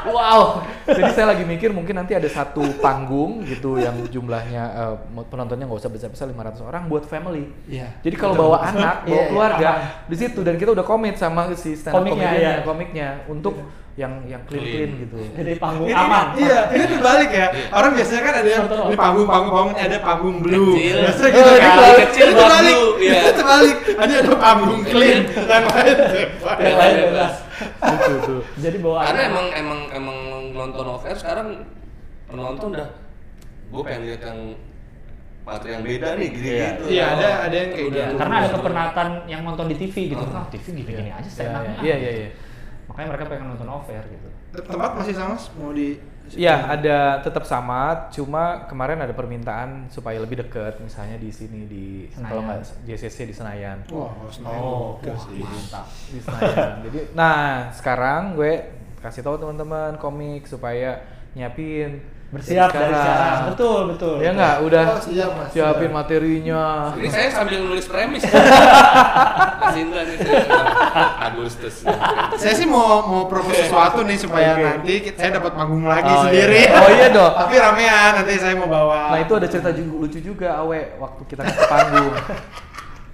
wow. Jadi saya lagi mikir mungkin nanti ada satu panggung gitu yang jumlahnya eh, penontonnya nggak usah besar-besar 500 orang buat family. Iya. Jadi kalau bawa anak, bawa Iya, iya, keluarga aman. di situ dan kita udah komit sama si stand up Komiknya, komiknya, iya. komiknya untuk yang yang clean clean gitu. Jadi panggung Ini, aman. iya, ini dibalik ya. Orang biasanya kan ada yang Betul. ini panggung panggung panggung ada panggung blue. Kecil. Biasanya Oh, gitu kan. Kecil Ini kebalik. blue, iya. Ini terbalik. Ini ada panggung clean, yang lain. Yang lain Gitu tuh. Jadi bawa Karena anak. emang emang emang nonton off air sekarang penonton udah gue pengen lihat yang materi yang beda nih gitu Iya. gitu. Iya, ada ada yang kayak gitu. karena ada kepenatan yang nonton di TV gitu. Ah, TV gini-gini aja stand Iya, up-nya. iya, iya, iya. Makanya mereka pengen nonton off air gitu. Tempat masih sama mau di Iya, ada tetap sama, cuma kemarin ada permintaan supaya lebih dekat, misalnya di sini di Senayan. kalau nggak JCC di Senayan. Wah, Senayan Oh, oke wah, sih. mantap. di Senayan. [laughs] Jadi, nah sekarang gue kasih tahu teman-teman komik supaya nyiapin Bersiap dari sekarang. Betul, betul. Ya nggak, udah Oh, siap, Mas. siapin Siap. materinya. Ini saya sambil nulis premis. [laughs] Mas Indra nih saya Agustus. Saya sih mau mau propose sesuatu nih supaya Oke. nanti kita- saya dapat manggung lagi Oh, sendiri. iya. [laughs] Oh, iya dong. Tapi ramean nanti saya mau bawa. Nah itu ada cerita juga, lucu juga Awe waktu kita ke panggung. [laughs]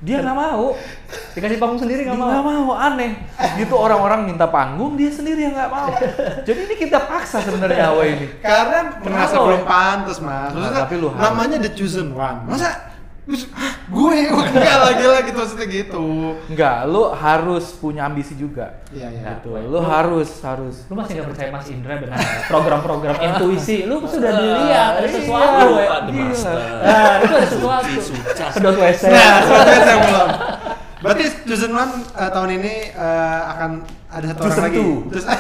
Dia nggak mau. Dikasih panggung sendiri nggak Dia mau. nggak mau aneh gitu orang-orang minta panggung dia sendiri yang nggak mau jadi ini kita paksa sebenarnya Awe ini Karena merasa belum pantas mas. Maksudnya, Nah, tapi lu namanya the chosen one. Masa terus, "Hah, gue [laughs] enggak lagi lah gitu maksudnya gitu. nggak lu harus punya ambisi juga Iya iya. gitu lu harus harus Lu masih nggak percaya Mas Indra dengan program-program intuisi? Lu sudah dilihat ada iya. sesuatu, master. Nah, itu ada sesuatu. Sedot WC. Nah, soalnya saya belum. Berarti chosen one eh, tahun ini eh, akan ada satu orang lagi. Terus [laughs]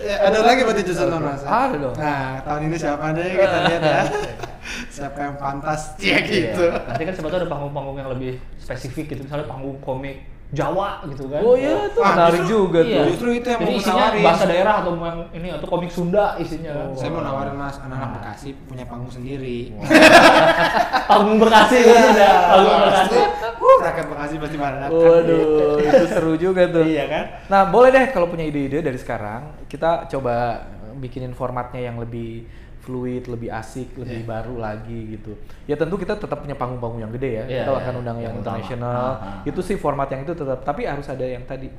Ya, ada lagi berarti chosen one mas. Ada dong. Nah tahun ini siapa deh kita lihat ya. [laughs] Siapa yang pantas? [laughs] Ya gitu. Iya. Nanti kan sebetulnya ada panggung-panggung yang lebih spesifik gitu, misalnya panggung komik Jawa gitu kan. oh iya itu Ah, menarik justru- juga Iya. tuh Justru itu yang Jadi mau isinya nawarin. bahasa daerah atau yang ini atau komik Sunda isinya kan. Saya mau nawarin mas, anak-anak Bekasi punya panggung sendiri. [laughs] Panggung Bekasi gitu ya. Panggung Bekasi. Uh, rakyat Bekasi pasti datang. Waduh, itu seru juga tuh. Iya kan? Nah, boleh deh kalau punya ide-ide dari sekarang, kita coba bikinin formatnya yang lebih fluid, lebih asik, lebih Iya. baru lagi gitu. Ya tentu kita tetap punya panggung-panggung yang gede ya. Iya, kita iya, akan undang yang yang internasional. Ah, ah, Itu sih format yang itu tetap, tapi harus ada yang tadi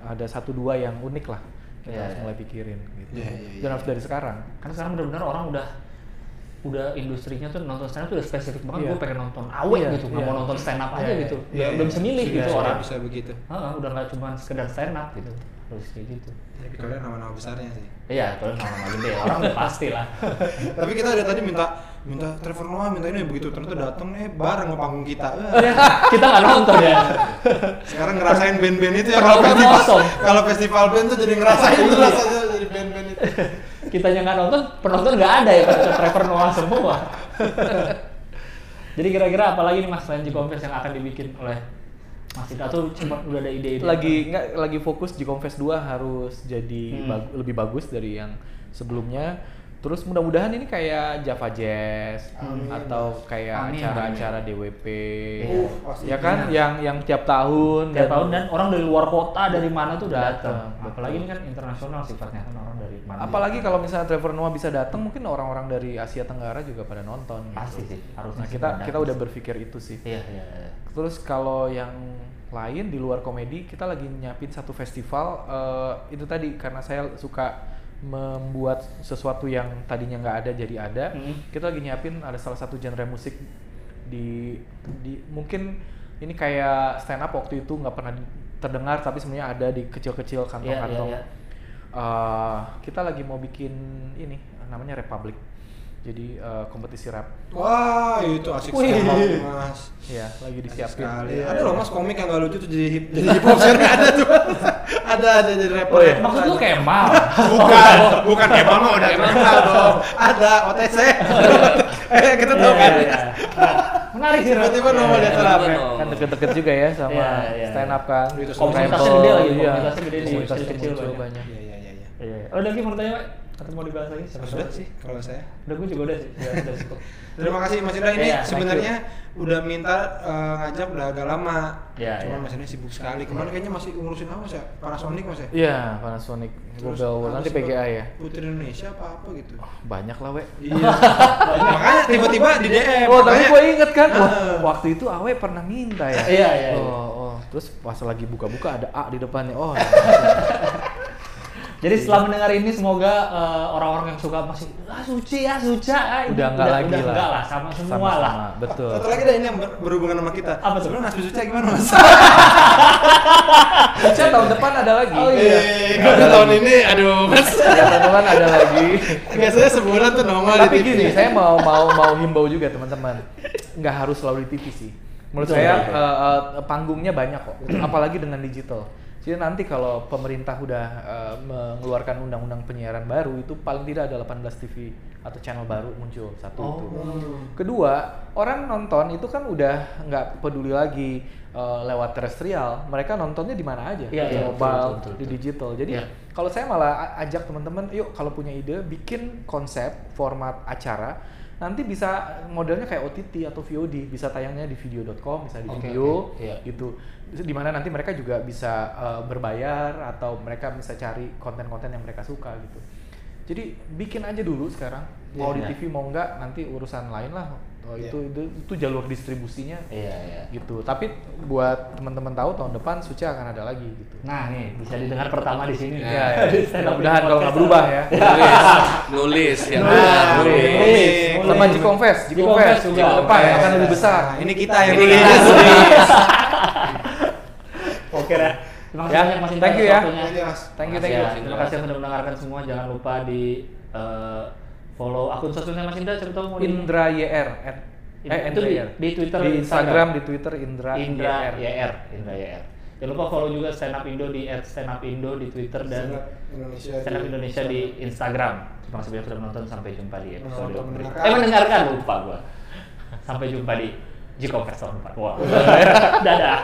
ada satu dua yang unik lah. Kita Iya, harus mulai pikirin gitu. Iya, iya, iya. Dan harus dari sekarang. Kan sekarang benar-benar orang udah udah industrinya tuh nonton stand up tuh udah spesifik banget Iya. gue pengen nonton awe Iya, gitu nggak iya. mau nonton stand up aja Iya, gitu iya, udah, udah bisa milih Sudah, gitu sudah orang bisa begitu. Heeh, udah nggak cuma sekedar stand up gitu harus kayak gitu. Tapi kalian nama-nama besarnya sih. iya kalau nama gede. Orang udah [laughs] pasti lah. Tapi kita dari tadi minta minta Trevor Noah minta ini begitu ternyata datang eh bareng ke panggung kita. Eh, [laughs] kita nggak nonton ya. Sekarang ngerasain band-band itu ya kalau festival kalau festival band tuh jadi ngerasain tuh rasanya jadi band-band itu. kita yang nggak nonton penonton nggak ada ya Trevor Noah semua. [laughs] Jadi kira-kira apalagi nih mas selain G-Conference yang akan dibikin oleh Mas Ida atau cuma udah ada ide-ide lagi nggak lagi fokus di Confess 2 harus jadi Hmm. bag- lebih bagus dari yang sebelumnya. Terus mudah-mudahan ini kayak Java Jazz Amin. atau kayak acara-acara DWP. Uh, pasti. ya kan yang yang tiap tahun tiap tahun dan orang dari luar kota dari mana tuh Datang, apalagi ini kan internasional sifatnya kan orang dari mana apalagi kalau misalnya Trevor Noah bisa datang mungkin orang-orang dari Asia Tenggara juga pada nonton. gitu. pasti sih harusnya Nah, kita kita udah berpikir itu sih. iya iya iya. Terus kalau yang lain di luar komedi kita lagi nyiapin satu festival eh, itu tadi karena saya suka membuat sesuatu yang tadinya nggak ada jadi ada. Hmm. Kita lagi nyiapin ada salah satu genre musik di di mungkin ini kayak stand up waktu itu nggak pernah terdengar tapi sebenarnya ada di kecil-kecil kantong-kantong. Iya, iya, Eh, kita lagi mau bikin ini namanya Republic. Jadi eh, kompetisi rap. Wah, itu asik Wih. sekali, Mas. Ya, lagi Asik disiapin. sekali. Iya. Ada loh Mas komik yang gak lucu tuh jadi hip jadi hip hop sekarang ada tuh. ada ada jadi rapper. Oh, iya. maksud lu Kemal Bukan, bukan Kemal mah udah kenal dong. Ada OTC. [laughs] eh, kita tahu Iya, kan. iya, iya. menarik sih. Tiba-tiba Iya, nongol iya. di apa? Tiba-tiba kan deket-deket juga ya sama Iya, iya, stand up iya. kan Komunitasnya gede lagi, iya. komunitasnya gede di Komunitas kecil-kecil muncul banyak. Iya, iya, iya, iya. Iya. Oh, lagi mau tanya, Pak? Atau mau dibahas lagi? Siapa Sudah sih kalau saya. Udah gue juga udah sih. Udah, udah cukup. [laughs] Terima kasih Mas Indra ini thank sebenarnya udah minta eh, ngajak udah agak lama. Iya, Cuma iya. Mas Indra sibuk sekali. Kemarin kayaknya masih ngurusin apa sih? Panasonic Mas ya? iya Panasonic Terus Global World nanti PGA ya Putri Indonesia apa apa gitu. banyak lah we Iya. [laughs] Makanya tiba-tiba di DM. [laughs] Oh tapi gue inget kan Wah, waktu itu Awe pernah minta ya Iya, iya, iya. oh, oh. terus pas lagi buka-buka ada A di depannya oh Jadi setelah mendengar ini semoga eh, orang-orang yang suka masih ah suci ya suci ah, ini udah enggak lagi udah lah enggak lah sama semua Sama-sama, lah. betul Satu lagi ada ini yang ber- berhubungan sama kita. Apa tuh? Sebenarnya Suca gimana Mas? [laughs] Suca tahun depan ada lagi Oh, iya. Eh, Kalau tahun ini aduh Mas. ya tahun depan ada lagi Biasanya sebulan tuh nongol tapi di TV. gini saya mau mau mau himbau juga teman-teman nggak harus selalu di TV sih menurut Betul, saya eh, eh, panggungnya banyak kok [clears throat] apalagi dengan digital jadi nanti kalau pemerintah udah eh, mengeluarkan undang-undang penyiaran baru itu paling tidak ada 18 TV atau channel baru muncul satu Oh. itu kedua orang nonton itu kan udah nggak peduli lagi eh, lewat terestrial mereka nontonnya di mana aja Iya, di iya, mobile betul, betul, di betul. digital jadi Iya. kalau saya malah ajak teman-teman, yuk kalau punya ide bikin konsep format acara nanti bisa modelnya kayak OTT atau VOD bisa tayangnya di video.com bisa di Oke, video oke, iya. gitu. Di mana nanti mereka juga bisa uh, berbayar atau mereka bisa cari konten-konten yang mereka suka gitu Jadi bikin aja dulu sekarang. Mau Iya. di TV mau enggak nanti urusan lain lah. Oh, Iya. itu, itu itu jalur distribusinya Iya, iya. gitu. Tapi buat teman-teman tahu tahun depan Suci akan ada lagi gitu. Nah, nih bisa didengar pertama di sini. [laughs] Ya, ya. Mudah-mudahan kalau nggak berubah ya. [laughs] nulis nulis yang Nah, nulis. nulis Nulis. Sama Jikongfest juga. juga depan akan lebih besar. Nah, ini kita yang Ini nulis. [laughs] Oke dah. Terima kasih Ya, banyak Mas Indra thank you ya. Thank you, Mas. Thank you, Makasih thank you. ya. Terima kasih sudah mendengarkan semua. Jangan lupa di eh, follow akun sosmednya Mas Indra. Siapa tahu mau di Indra YR. at- Eh, Itu Indra di- YR. di Twitter, di Instagram. Instagram, di Twitter Indra, Indra YR. YR. Indra YR. Jangan lupa follow juga Stand Up Indo di @standupindo di Twitter dan Stand Up Indonesia Stand Up di Indonesia di Instagram. Terima kasih banyak sudah menonton. Sampai jumpa di episode berikutnya. Eh mendengarkan lupa gua. Sampai jumpa di Jiko Person 4. Wah. [laughs] Dadah.